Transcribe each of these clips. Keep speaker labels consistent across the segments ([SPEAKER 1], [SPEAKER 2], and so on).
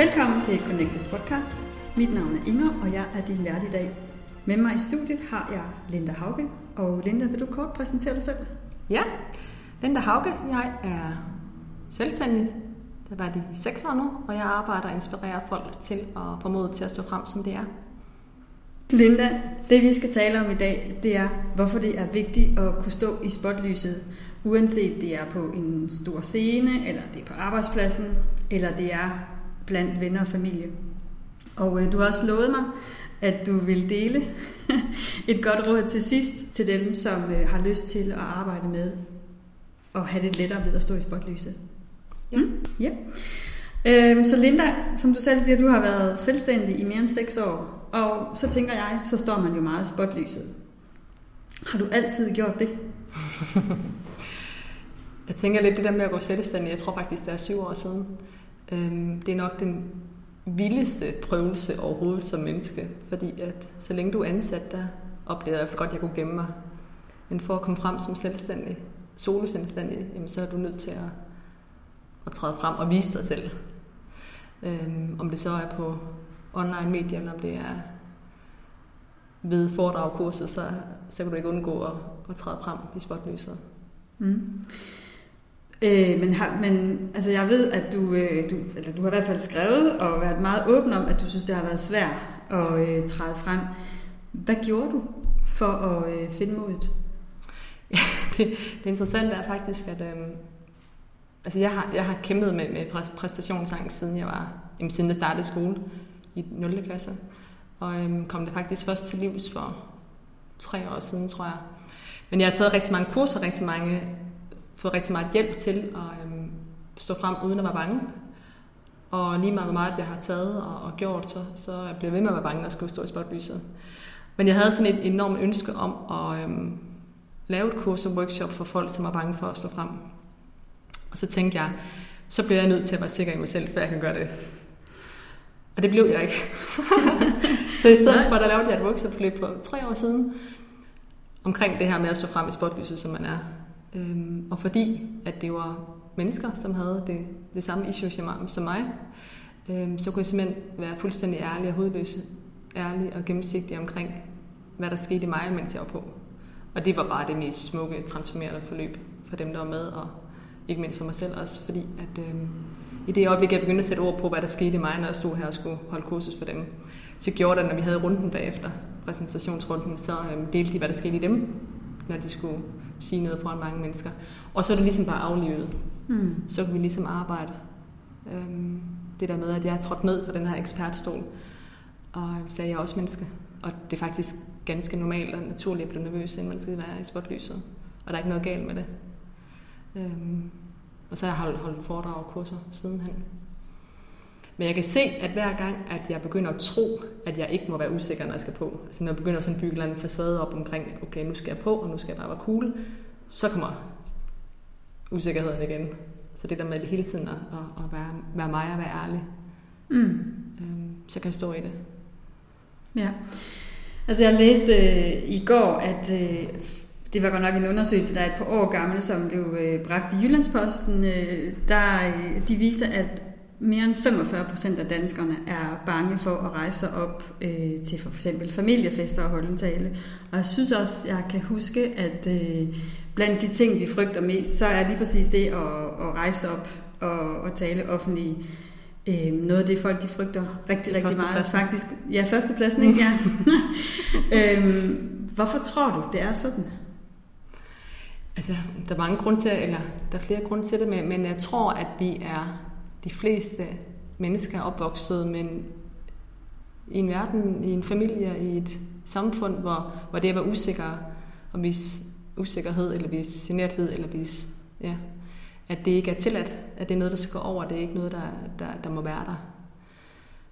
[SPEAKER 1] Velkommen til Connectes podcast. Mit navn er Inger, og jeg er din vært i dag. Med mig i studiet har jeg Linda Hauge. Og Linda, vil du kort præsentere dig selv?
[SPEAKER 2] Ja, Linda Hauge. Jeg er selvstændig. Det været i seks år nu, og jeg arbejder og inspirerer folk til at få mod til at stå frem, som det er.
[SPEAKER 1] Linda, det vi skal tale om i dag, det er, hvorfor det er vigtigt at kunne stå i spotlyset, uanset det er på en stor scene, eller det er på arbejdspladsen, eller det er blandt venner og familie. Og øh, du har også lovet mig, at du vil dele et godt råd til sidst til dem, som øh, har lyst til at arbejde med og have det lettere ved at stå i spotlyset.
[SPEAKER 2] Ja.
[SPEAKER 1] Mm? ja. Øhm, så Linda, som du selv siger, du har været selvstændig i mere end 6 år, og så tænker jeg, så står man jo meget i spotlyset. Har du altid gjort det?
[SPEAKER 2] jeg tænker lidt det der med at gå selvstændig, jeg tror faktisk, det er syv år siden. Øhm, det er nok den vildeste prøvelse overhovedet som menneske, fordi at så længe du er ansat, der oplevede jeg godt, at jeg kunne gemme mig. Men for at komme frem som selvstændig, soloselvstændig, jamen, så er du nødt til at, at træde frem og vise dig selv. Øhm, om det så er på online medier, eller om det er ved foredragkurset, så, så kan du ikke undgå at, at træde frem i spotlyset. Mm.
[SPEAKER 1] Øh, men, har, men altså jeg ved, at du, øh, du, eller du har i hvert fald skrevet og været meget åben om, at du synes, det har været svært at øh, træde frem. Hvad gjorde du for at øh, finde modet?
[SPEAKER 2] Ja, det, det interessante er faktisk, at øh, altså jeg, har, jeg har kæmpet med, med præstationsangst, siden jeg var, jamen, siden jeg startede skole i 0. klasse. Og øh, kom det faktisk først til livs for tre år siden, tror jeg. Men jeg har taget rigtig mange kurser, rigtig mange fået rigtig meget hjælp til at øhm, stå frem uden at være bange. Og lige meget hvor meget jeg har taget og, og gjort, så, så jeg blev ved med at være bange og skulle stå i spotlyset. Men jeg havde sådan et enormt ønske om at øhm, lave et kurs og workshop for folk, som er bange for at stå frem. Og så tænkte jeg, så bliver jeg nødt til at være sikker i mig selv, før jeg kan gøre det. Og det blev jeg ikke. så i stedet for, der lavede jeg et workshop for tre år siden, omkring det her med at stå frem i spotlyset, som man er. Øhm, og fordi at det var mennesker, som havde det, det samme issue som mig, øhm, så kunne jeg simpelthen være fuldstændig ærlig og hovedløs, ærlig og gennemsigtig omkring, hvad der skete i mig, mens jeg var på. Og det var bare det mest smukke, transformerende forløb for dem, der var med, og ikke mindst for mig selv også, fordi at øhm, i det øjeblik, jeg begyndte at sætte ord på, hvad der skete i mig, når jeg stod her og skulle holde kursus for dem, så gjorde det, når vi havde runden bagefter, præsentationsrunden, så øhm, delte de, hvad der skete i dem, når de skulle sige noget foran mange mennesker. Og så er det ligesom bare aflivet. Mm. Så kan vi ligesom arbejde. Øhm, det der med, at jeg er trådt ned fra den her ekspertstol, og så er jeg også menneske. Og det er faktisk ganske normalt og naturligt at blive nervøs, inden man skal være i spotlyset. Og der er ikke noget galt med det. Øhm, og så har jeg holdt, holdt foredrag og kurser sidenhen. Men jeg kan se, at hver gang, at jeg begynder at tro, at jeg ikke må være usikker, når jeg skal på, altså når jeg begynder sådan at bygge en facade op omkring, okay, nu skal jeg på, og nu skal jeg bare være cool, så kommer usikkerheden igen. Så det der med hele tiden at, at være, være mig og være ærlig, mm. øhm, så kan jeg stå i det.
[SPEAKER 1] Ja. Altså jeg læste øh, i går, at øh, det var godt nok en undersøgelse, der er et par år gammel, som blev øh, bragt i Jyllandsposten. Øh, der, øh, de viste, at mere end 45 procent af danskerne er bange for at rejse sig op øh, til for eksempel familiefester og holde en tale. Og jeg synes også, jeg kan huske, at øh, blandt de ting, vi frygter mest, så er lige præcis det at, at rejse op og, og tale offentligt øh, noget af det, folk de frygter rigtig, rigtig meget. Faktisk, ja, førstepladsen, ikke? Ja. øhm, hvorfor tror du, det er sådan?
[SPEAKER 2] Altså, der er mange grunde til, eller der er flere grunde til det, men jeg tror, at vi er de fleste mennesker er opvokset, men i en verden, i en familie, i et samfund, hvor, hvor det at være usikker og vise usikkerhed, eller vise generthed, eller vise, ja, at det ikke er tilladt, at det er noget, der skal gå over, det er ikke noget, der, der, der må være der.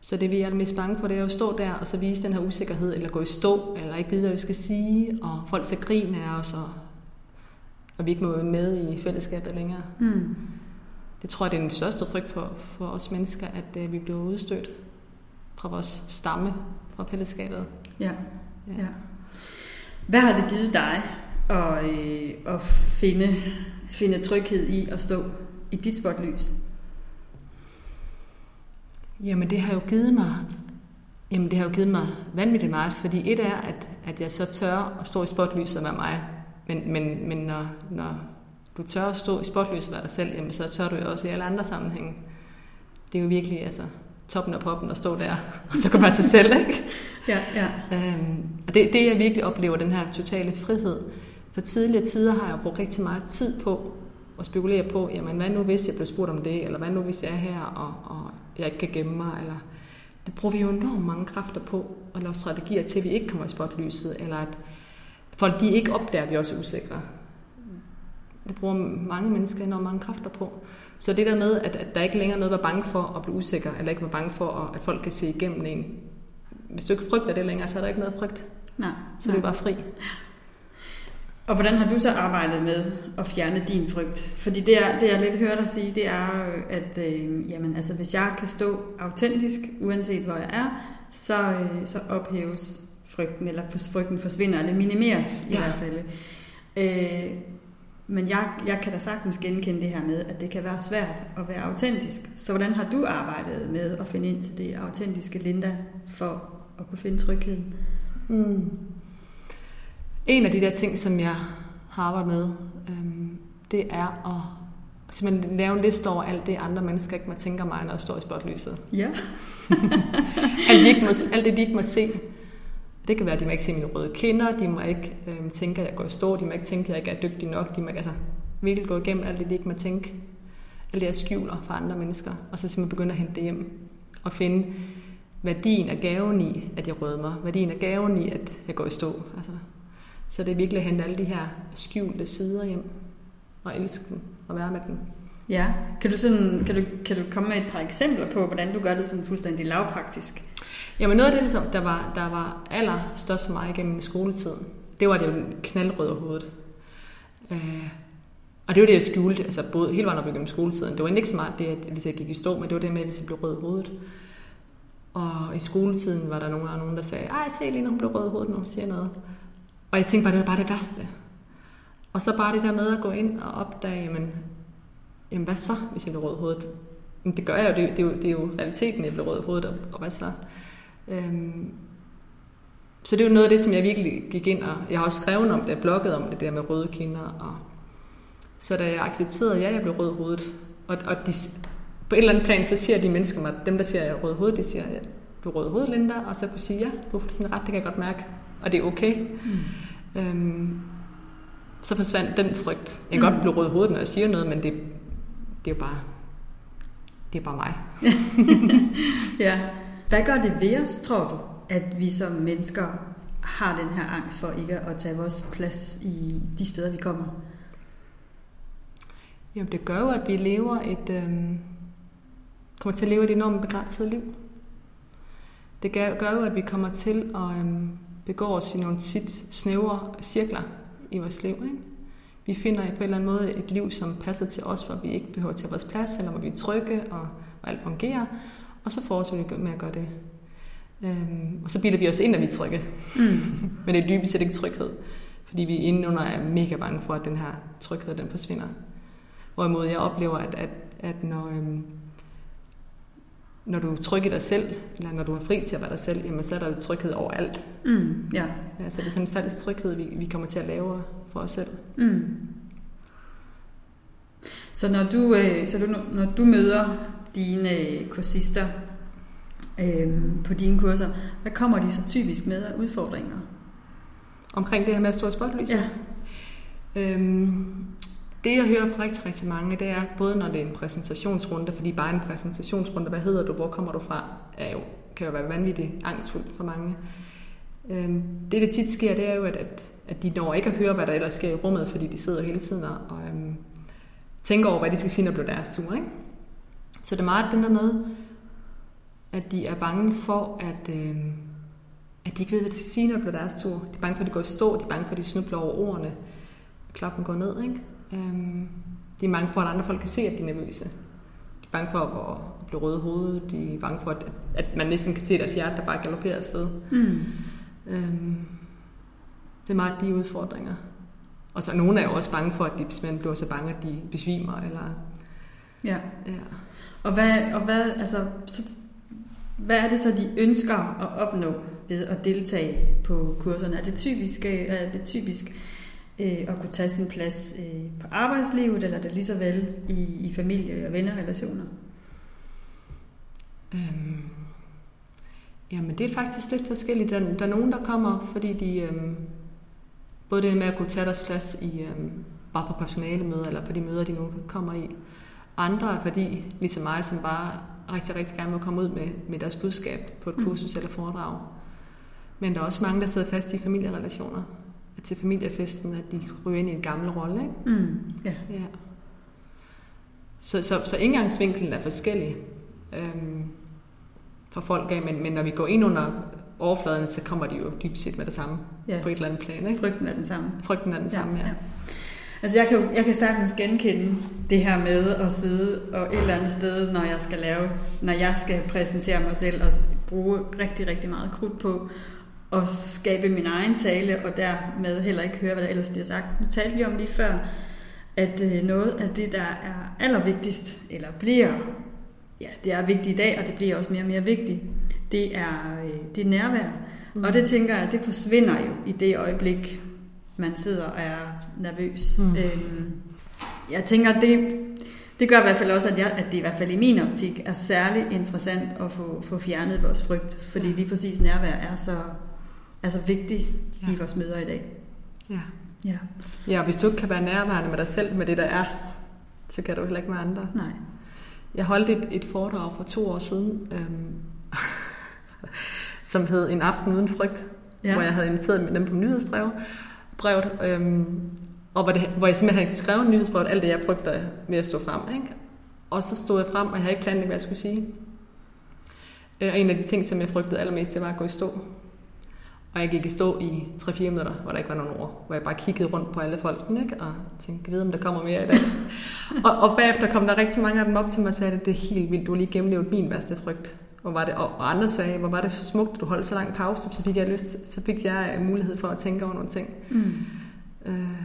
[SPEAKER 2] Så det vi er mest bange for, det er at stå der og så vise den her usikkerhed, eller gå i stå, eller ikke vide, hvad vi skal sige, og folk skal grine af os, og, og vi ikke må være med i fællesskabet længere. Mm det tror jeg, det er den største frygt for, for os mennesker, at uh, vi bliver udstødt fra vores stamme, fra fællesskabet.
[SPEAKER 1] Ja. ja. ja. Hvad har det givet dig at, øh, at finde, finde tryghed i at stå i dit spotlys?
[SPEAKER 2] Jamen det har jo givet mig, jamen det har jo givet mig vanvittigt meget, fordi et er, at, at jeg så tør at stå i spotlyset være mig, men, men, men når, når du tør at stå i spotlyset og være dig selv, jamen så tør du jo også i alle andre sammenhænge. Det er jo virkelig altså, toppen af poppen at stå der, og så kan være sig selv, ikke?
[SPEAKER 1] Ja, ja.
[SPEAKER 2] Øhm, og det, det jeg virkelig oplever, den her totale frihed. For tidligere tider har jeg brugt rigtig meget tid på at spekulere på, jamen hvad nu hvis jeg bliver spurgt om det, eller hvad nu hvis jeg er her, og, og jeg ikke kan gemme mig, eller det bruger vi jo enormt mange kræfter på, at lave strategier til, at vi ikke kommer i spotlyset, eller at folk de ikke opdager, at vi også er usikre. Det bruger mange mennesker enormt mange kræfter på. Så det der med, at, at der ikke længere er noget at være bange for at blive usikker, eller ikke være bange for, at folk kan se igennem en. Hvis du ikke frygter det længere, så er der ikke noget frygt.
[SPEAKER 1] Nej,
[SPEAKER 2] så er du bare fri.
[SPEAKER 1] Og hvordan har du så arbejdet med at fjerne din frygt? Fordi det, er, det jeg lidt hørt dig sige, det er, at øh, jamen, altså, hvis jeg kan stå autentisk, uanset hvor jeg er, så, øh, så ophæves frygten, eller frygten forsvinder, eller minimeres i ja. hvert fald. Øh, men jeg, jeg kan da sagtens genkende det her med, at det kan være svært at være autentisk. Så hvordan har du arbejdet med at finde ind til det autentiske Linda, for at kunne finde trygheden? Mm.
[SPEAKER 2] En af de der ting, som jeg har arbejdet med, øhm, det er at simpelthen lave en liste over alt det, andre mennesker ikke må tænke mig, når jeg står i spotlyset.
[SPEAKER 1] Ja.
[SPEAKER 2] alt, de ikke må, alt det, de ikke må se. Det kan være, at de må ikke se mine røde kinder, de må ikke øh, tænke, at jeg går i stå, de må ikke tænke, at jeg ikke er dygtig nok, de må ikke, altså, virkelig gå igennem alt det, de ikke må tænke. Alt det, jeg skjuler for andre mennesker, og så simpelthen begynde at hente det hjem og finde værdien af gaven i, at jeg rødmer, værdien af gaven i, at jeg går i stå. Altså, så det er virkelig at hente alle de her skjulte sider hjem, og elske dem, og være med dem.
[SPEAKER 1] Ja, kan du, sådan, kan du, kan du komme med et par eksempler på, hvordan du gør det sådan fuldstændig lavpraktisk?
[SPEAKER 2] Jamen noget af det, der var, der var allerstørst for mig gennem skoletiden, det var, at jeg blev knaldrød hovedet. Øh, og det var det, jeg skjulte, altså både hele vejen op igennem skoletiden. Det var ikke så meget det, at hvis jeg gik i stå, men det var det med, hvis jeg blev rød i hovedet. Og i skoletiden var der nogen, nogen der sagde, ej, se lige, når hun blev rød i hovedet, når hun siger noget. Og jeg tænkte bare, det var bare det værste. Og så bare det der med at gå ind og opdage, jamen, jamen hvad så, hvis jeg bliver rød i hovedet? Jamen, det gør jeg jo, det, det, er jo, det er jo realiteten, jeg bliver rød i hovedet, og, og hvad så? Øhm, så det er jo noget af det, som jeg virkelig gik ind, og jeg har også skrevet om det, blogget om det der med røde kinder. Og, så da jeg accepterede, at ja, jeg blev rød i hovedet, og, og de, på et eller andet plan, så siger de mennesker mig, dem der siger, jeg er rød i hovedet, de siger, at du er rød i hovedet, Linda, og så kunne sige, ja, du har fuldstændig ret, det kan jeg godt mærke og det er okay. Mm. Øhm, så forsvandt den frygt. Jeg kan mm. godt blive rød i hovedet, når jeg siger noget, men det, det er jo bare, det er bare mig.
[SPEAKER 1] ja. Hvad gør det ved os, tror du, at vi som mennesker har den her angst for ikke at tage vores plads i de steder, vi kommer?
[SPEAKER 2] Jamen det gør jo, at vi lever et, øhm, kommer til at leve et enormt begrænset liv. Det gør, gør jo, at vi kommer til at øhm, begår os i nogle tit snævre cirkler i vores liv. Ikke? Vi finder på en eller anden måde et liv, som passer til os, hvor vi ikke behøver at tage vores plads, eller hvor vi er trygge, og, og alt fungerer. Og så fortsætter vi med at gøre det. Øhm, og så bilder vi os ind, at vi er trygge. Mm. Men det er dybest set ikke tryghed. Fordi vi indenunder er mega bange for, at den her tryghed den forsvinder. Hvorimod jeg oplever, at, at, at når, øhm, når du er tryg i dig selv, eller når du har fri til at være dig selv, jamen, så er der jo tryghed overalt. Mm, ja. ja. Så det er sådan en fælles tryghed, vi, vi kommer til at lave for os selv. Mm.
[SPEAKER 1] Så når du, øh, så du, når du møder dine øh, kursister øh, på dine kurser, hvad kommer de så typisk med af udfordringer?
[SPEAKER 2] Omkring det her med at stå i spotlyset? Ja. Øhm, det jeg hører fra rigtig, rigtig mange, det er både når det er en præsentationsrunde, fordi bare en præsentationsrunde, hvad hedder du, hvor kommer du fra, er jo, kan jo være vanvittigt angstfuldt for mange. Øhm, det, der tit sker, det er jo, at, at, at de når ikke at høre, hvad der ellers sker i rummet, fordi de sidder hele tiden og øhm, tænker over, hvad de skal sige, når det bliver deres tur. Ikke? Så det er meget den der med, at de er bange for, at, øhm, at de ikke ved, hvad de skal sige, når det bliver deres tur. De er bange for, at de går i stå, de er bange for, at de snubler over ordene. Klappen går ned, ikke? Øhm, de er bange for, at andre folk kan se, at de er nervøse. De er bange for at blive røde hoved. De er bange for, at, at man næsten kan se deres hjerte, der bare galopperer afsted. Mm. Øhm, det er meget de udfordringer. Og så nogle er jo også bange for, at de simpelthen bliver så bange, at de besvimer. Eller,
[SPEAKER 1] ja. ja. Og hvad, og hvad, altså, så hvad er det så, de ønsker at opnå ved at deltage på kurserne? Er det typisk, øh, er det typisk øh, at kunne tage sin plads øh, på arbejdslivet, eller er det lige så vel i, i familie- og vennerrelationer?
[SPEAKER 2] Øhm, jamen, det er faktisk lidt forskelligt. Der, der er nogen, der kommer, fordi de... Øhm, både det med at kunne tage deres plads i, øhm, bare på personalemøder, eller på de møder, de nu kommer i. Andre er fordi, ligesom mig, som bare rigtig, rigtig gerne vil komme ud med, med deres budskab på et mm. kursus eller foredrag. Men der er også mange, der sidder fast i familierelationer. At til familiefesten, at de ryger ind i en gammel rolle. Ikke?
[SPEAKER 1] Mm. Ja.
[SPEAKER 2] ja. Så, så, så indgangsvinklen er forskellig øhm, for folk af, men, men når vi går ind under overfladen, så kommer de jo dybest set med det samme ja. på et eller andet plan. Ikke?
[SPEAKER 1] Frygten er den samme.
[SPEAKER 2] Frygten er den samme, ja. ja.
[SPEAKER 1] Altså jeg kan, jeg kan sagtens genkende det her med at sidde og et eller andet sted, når jeg skal lave, når jeg skal præsentere mig selv og bruge rigtig, rigtig meget krudt på at skabe min egen tale, og dermed heller ikke høre, hvad der ellers bliver sagt. Nu talte vi om lige før, at øh, noget af det, der er allervigtigst, eller bliver, ja, det er vigtigt i dag, og det bliver også mere og mere vigtigt, det er, øh, det er nærvær. Mm. Og det tænker jeg, det forsvinder jo i det øjeblik, man sidder og er nervøs. Mm. Øhm, jeg tænker, det, det gør i hvert fald også, at, jeg, at det i hvert fald i min optik er særlig interessant at få, få fjernet vores frygt, fordi lige præcis nærvær er så, er så vigtigt ja. i vores møder i dag.
[SPEAKER 2] Ja. Ja. ja, og hvis du ikke kan være nærværende med dig selv, med det der er, så kan du heller ikke med andre.
[SPEAKER 1] Nej.
[SPEAKER 2] Jeg holdt et, et foredrag for to år siden, øhm, som hed En aften uden frygt, ja. hvor jeg havde inviteret dem på nyhedsbrev, brevet, øhm, og hvor, det, hvor jeg simpelthen havde skrevet en nyhedsbrev, alt det jeg brugte med at stå frem. Ikke? Og så stod jeg frem, og jeg havde ikke planlagt, hvad jeg skulle sige. Øh, og en af de ting, som jeg frygtede allermest, det var at gå i stå. Og jeg gik i stå i 3-4 minutter, hvor der ikke var nogen ord. Hvor jeg bare kiggede rundt på alle folkene, ikke? og tænkte, jeg ved, om der kommer mere i dag. og, og bagefter kom der rigtig mange af dem op til mig og sagde, at det er helt vildt, du har lige gennemlevet min værste frygt. Hvor var det, og andre sagde, hvor var det smukt, at du holdt så lang pause, så fik jeg, lyst, så fik jeg øh, mulighed for at tænke over nogle ting. Mm. Øh,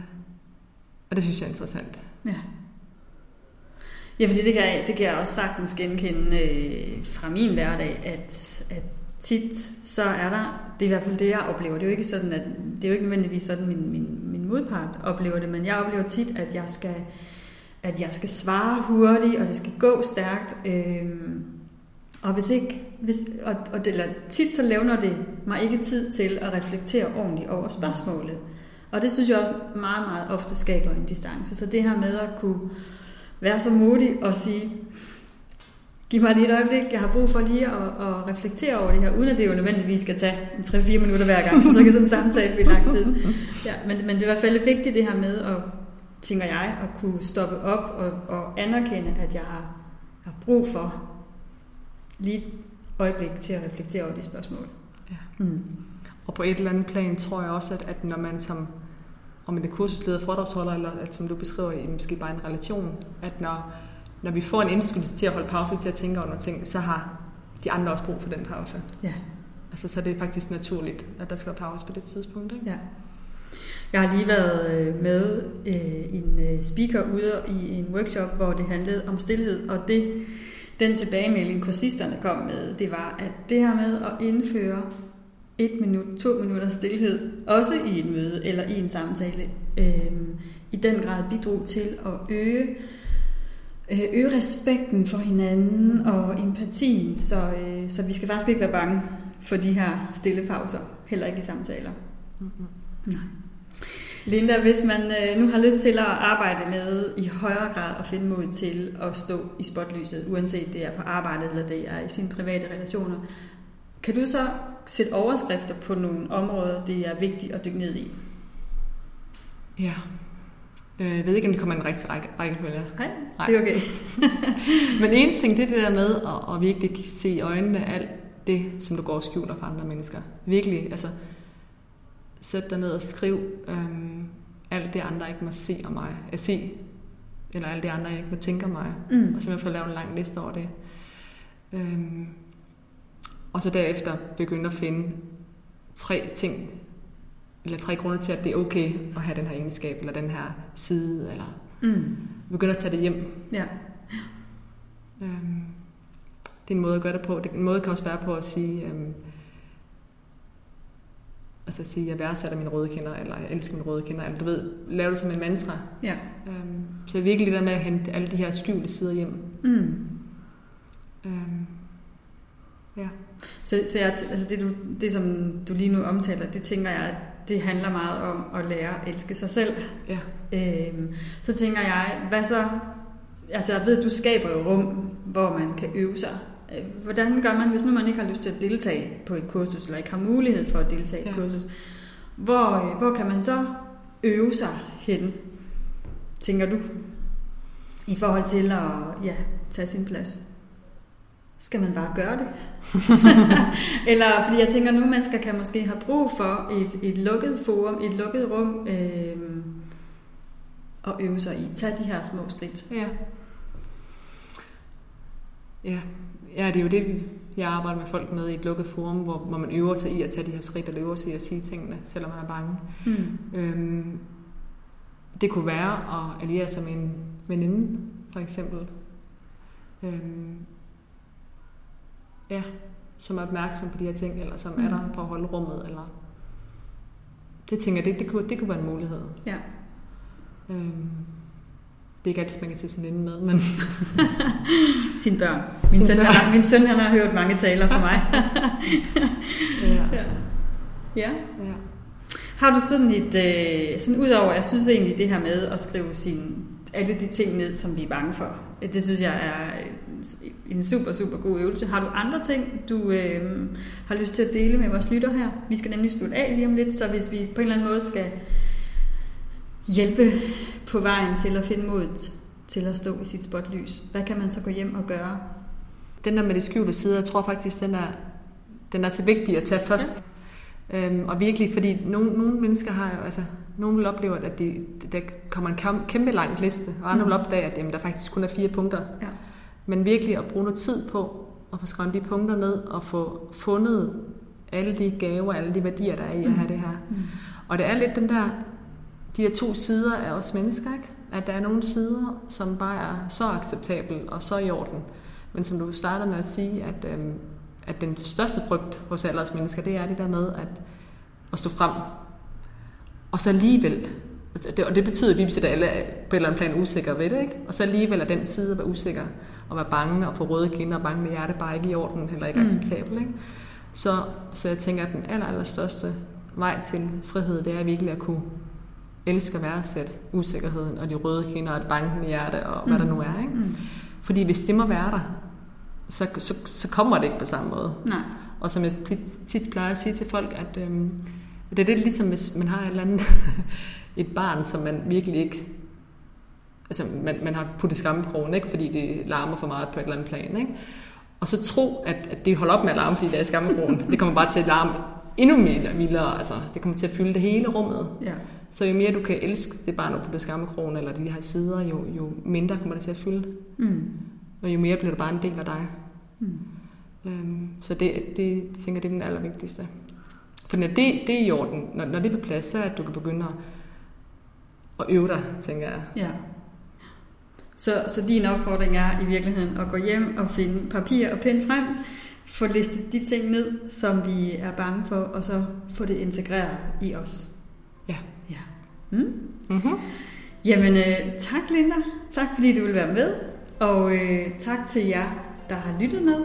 [SPEAKER 2] og det synes jeg er interessant.
[SPEAKER 1] Ja. Ja, fordi det kan, jeg, det kan jeg også sagtens genkende øh, fra min hverdag, at, at tit så er der, det er i hvert fald det, jeg oplever. Det er jo ikke sådan, at det er jo ikke nødvendigvis sådan, min, min, min modpart oplever det, men jeg oplever tit, at jeg skal, at jeg skal svare hurtigt, og det skal gå stærkt. Øh, og hvis ikke, hvis, og, og det, eller tit så levner det mig ikke tid til at reflektere ordentligt over spørgsmålet. Og det synes jeg også meget, meget ofte skaber en distance. Så det her med at kunne være så modig og sige, giv mig lige et øjeblik, jeg har brug for lige at, at reflektere over det her, uden at det jo nødvendigvis skal tage 3-4 minutter hver gang, så kan sådan en samtale blive lang tid. Ja, men, men det er i hvert fald vigtigt det her med at, tænker jeg, at kunne stoppe op og, og anerkende, at jeg har, har brug for lige et øjeblik til at reflektere over de spørgsmål. Ja. Mm.
[SPEAKER 2] Og på et eller andet plan tror jeg også, at, at når man som om det er kursusleder, foredragsholder, eller at, som du beskriver i måske bare en relation, at når, når vi får en indskydelse til at holde pause til at tænke over nogle ting, så har de andre også brug for den pause.
[SPEAKER 1] Ja.
[SPEAKER 2] Altså, så det er faktisk naturligt, at der skal være pause på det tidspunkt. Ikke?
[SPEAKER 1] Ja. Jeg har lige været øh, med øh, en øh, speaker ude i en workshop, hvor det handlede om stillhed, og det den tilbagemelding, kursisterne kom med, det var, at det her med at indføre et minut, to minutter stillhed, også i et møde eller i en samtale, øh, i den grad bidrog til at øge, øh, øge respekten for hinanden og empatien, så, øh, så vi skal faktisk ikke være bange for de her stille pauser, heller ikke i samtaler. Mm-hmm. Nej. Linda, hvis man øh, nu har lyst til at arbejde med i højere grad at finde mod til at stå i spotlyset, uanset det er på arbejdet eller det er i sine private relationer, kan du så sætte overskrifter på nogle områder, det er vigtigt at dykke ned i?
[SPEAKER 2] Ja. Øh, jeg ved ikke, om det kommer en rigtig række, rækkefølge.
[SPEAKER 1] Nej, Nej, det er okay.
[SPEAKER 2] Men en ting, det er det der med at, at virkelig se i øjnene alt det, som du går og skjuler for andre mennesker. Virkelig, altså sæt dig ned og skriv øhm, alt det, andre ikke må se om mig. At se, eller alt det, andre ikke må tænke om mig. Mm. Og så få lavet en lang liste over det. Øhm, og så derefter begynde at finde tre ting, eller tre grunde til, at det er okay at have den her egenskab, eller den her side, eller mm. begynde at tage det hjem.
[SPEAKER 1] Ja.
[SPEAKER 2] Øhm, det er en måde at gøre det på. Det, en måde kan også være på at sige, øhm, altså at sige, jeg værdsætter mine røde kinder, eller jeg elsker mine røde kinder, eller du ved, lave det som en mantra.
[SPEAKER 1] Ja.
[SPEAKER 2] Øhm, så virkelig det der med at hente alle de her skjulte sider hjem.
[SPEAKER 1] Mm.
[SPEAKER 2] Øhm, ja.
[SPEAKER 1] Så, så jeg, altså det, du, det, som du lige nu omtaler, det tænker jeg, det handler meget om at lære at elske sig selv.
[SPEAKER 2] Ja.
[SPEAKER 1] Øhm, så tænker jeg, hvad så? Altså jeg ved, at du skaber jo rum, hvor man kan øve sig. Øh, Hvordan gør man, hvis nu man ikke har lyst til at deltage på et kursus, eller ikke har mulighed for at deltage i et
[SPEAKER 2] Ja.
[SPEAKER 1] kursus? Hvor, øh, hvor kan man så øve sig hen, tænker du? I forhold til at ja, tage sin plads. Skal man bare gøre det? Eller fordi jeg tænker, at nogle mennesker kan måske have brug for et, et lukket forum, et lukket rum, øh, at øve sig i. Tag de her små skridt.
[SPEAKER 2] Ja. Ja. Ja, det er jo det, jeg arbejder med folk med i et lukket forum, hvor, hvor man øver sig i at tage de her skridt, og øver sig i at sige tingene, selvom man er bange.
[SPEAKER 1] Mm.
[SPEAKER 2] Øhm, det kunne være at alliere sig med en veninde, for eksempel. Øhm, ja, som er opmærksom på de her ting, eller som er der
[SPEAKER 1] Mm.
[SPEAKER 2] for at holde rummet, eller... Det tænker jeg, det, det, kunne, det kunne være en mulighed.
[SPEAKER 1] Ja.
[SPEAKER 2] Øhm, det er ikke altid, man kan til sin veninde med, men
[SPEAKER 1] Sine børn. Min,
[SPEAKER 2] Sine
[SPEAKER 1] søn,
[SPEAKER 2] børn.
[SPEAKER 1] Han, min søn han har hørt mange taler fra mig.
[SPEAKER 2] ja,
[SPEAKER 1] ja. ja.
[SPEAKER 2] ja.
[SPEAKER 1] Har du sådan et, øh, sådan udover, jeg synes egentlig det her med at skrive sin, alle de ting ned, som vi er bange for, øh, det synes jeg er en super, super god øvelse. Har du andre ting, du øh, har lyst til at dele med vores lytter her? Vi skal nemlig slutte af lige om lidt, så hvis vi på en eller anden måde skal hjælpe på vejen til at finde modet til at stå i sit spotlys, hvad kan man så gå hjem og gøre?
[SPEAKER 2] Den der med de skjulte sider, jeg tror faktisk, den er, den er så vigtig at tage først. Ja. Øhm, og virkelig, fordi nogle, nogle mennesker har jo, altså, nogle vil opleve, at de, der kommer en kæmpe lang liste, og andre
[SPEAKER 1] Mm.
[SPEAKER 2] vil opdage, at jamen, der faktisk kun er fire punkter.
[SPEAKER 1] Ja.
[SPEAKER 2] Men virkelig at bruge noget tid på at få skrevet de punkter ned, og få fundet alle de gaver, alle de værdier, der er i at have det her.
[SPEAKER 1] Mm.
[SPEAKER 2] Og det er lidt den der, de her to sider af os mennesker, ikke? At der er nogle sider, som bare er så acceptabel og så i orden. Men som du startede med at sige, at, øhm, at den største frygt hos alle os mennesker, det er det der med at, at stå frem. Og så alligevel, altså det, og det betyder dybest set, at alle er på et eller andet plan usikre ved det, ikke? Og så alligevel er den side at være usikker, og være bange, og få røde kinder, og bange hjerte, bare ikke i orden, heller ikke
[SPEAKER 1] Mm.
[SPEAKER 2] acceptabel, ikke? Så, så jeg tænker, at den aller, aller største vej til frihed, det er virkelig at kunne elske at værdsætte usikkerheden, og de røde kinder, og det bankende hjerte, og hvad
[SPEAKER 1] Mm.
[SPEAKER 2] der nu er, ikke?
[SPEAKER 1] Mm.
[SPEAKER 2] Fordi hvis det må være der, så, så, så kommer det ikke på samme måde.
[SPEAKER 1] Nej.
[SPEAKER 2] Og som jeg tit, tit plejer at sige til folk, at øhm, det er lidt ligesom, hvis man har et eller andet, et barn, som man virkelig ikke, altså man, man har puttet skammekrogen, ikke? fordi det larmer for meget på et eller andet plan. Ikke? Og så tro, at, at det holder op med at larme, fordi det er skammekrogen. det kommer bare til at larme endnu mere vildere. Altså, det kommer til at fylde det hele rummet.
[SPEAKER 1] Ja.
[SPEAKER 2] Så jo mere du kan elske det barn på det skammekrogen, eller de her sider, jo, jo mindre kommer det til at fylde.
[SPEAKER 1] Mm.
[SPEAKER 2] Og jo mere bliver det bare en del af dig.
[SPEAKER 1] Mm.
[SPEAKER 2] Øhm, så det, det, det tænker jeg, det er den allervigtigste. For når det, det er i orden, når, når det er på plads, så er at du kan begynde at, at øve dig, tænker jeg.
[SPEAKER 1] Ja. Så, så din opfordring er i virkeligheden at gå hjem og finde papir og pen frem, få listet de ting ned, som vi er bange for, og så få det integreret i os.
[SPEAKER 2] Ja.
[SPEAKER 1] Ja. Mm?
[SPEAKER 2] Mm-hmm.
[SPEAKER 1] Jamen, øh, tak Linda. Tak fordi du vil være med. Og øh, tak til jer, der har lyttet med.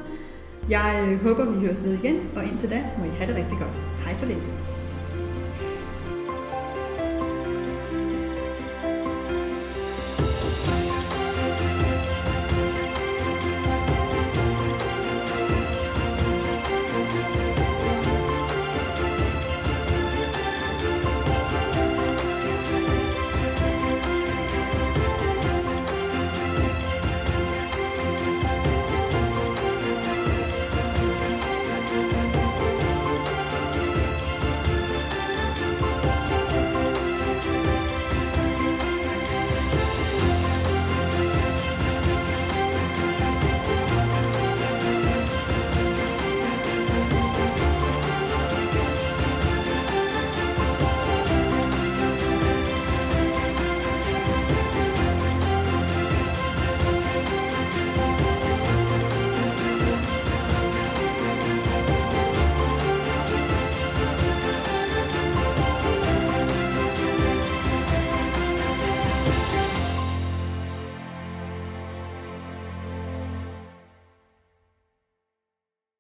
[SPEAKER 1] Jeg øh, håber, vi høres ved igen, og indtil da må I have det rigtig godt. Hej så længe.